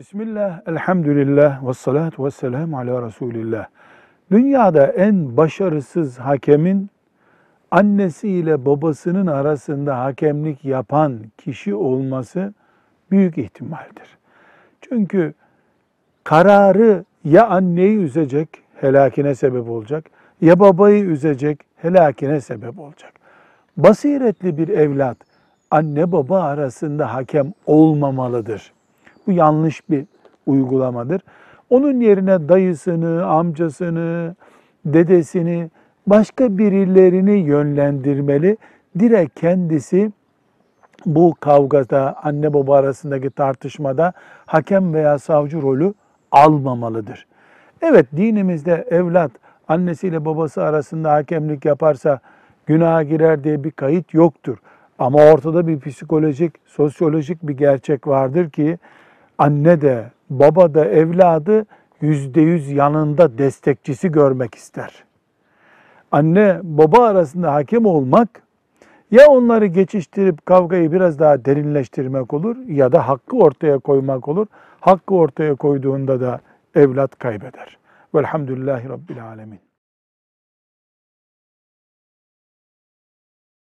Bismillah, elhamdülillah, ve salatu ve selamu ala Resulillah. Dünyada en başarısız hakemin annesiyle babasının arasında hakemlik yapan kişi olması büyük ihtimaldir. Çünkü kararı ya anneyi üzecek, helakine sebep olacak, ya babayı üzecek, helakine sebep olacak. Basiretli bir evlat anne baba arasında hakem olmamalıdır. Bu yanlış bir uygulamadır. Onun yerine dayısını, amcasını, dedesini, başka birilerini yönlendirmeli. Direkt kendisi bu kavgada, anne baba arasındaki tartışmada hakem veya savcı rolü almamalıdır. Evet dinimizde evlat annesiyle babası arasında hakemlik yaparsa günaha girer diye bir kayıt yoktur. Ama ortada bir psikolojik, sosyolojik bir gerçek vardır ki anne de baba da evladı yüzde yüz yanında destekçisi görmek ister. Anne baba arasında hakem olmak ya onları geçiştirip kavgayı biraz daha derinleştirmek olur ya da hakkı ortaya koymak olur. Hakkı ortaya koyduğunda da evlat kaybeder. Velhamdülillahi Rabbil Alemin.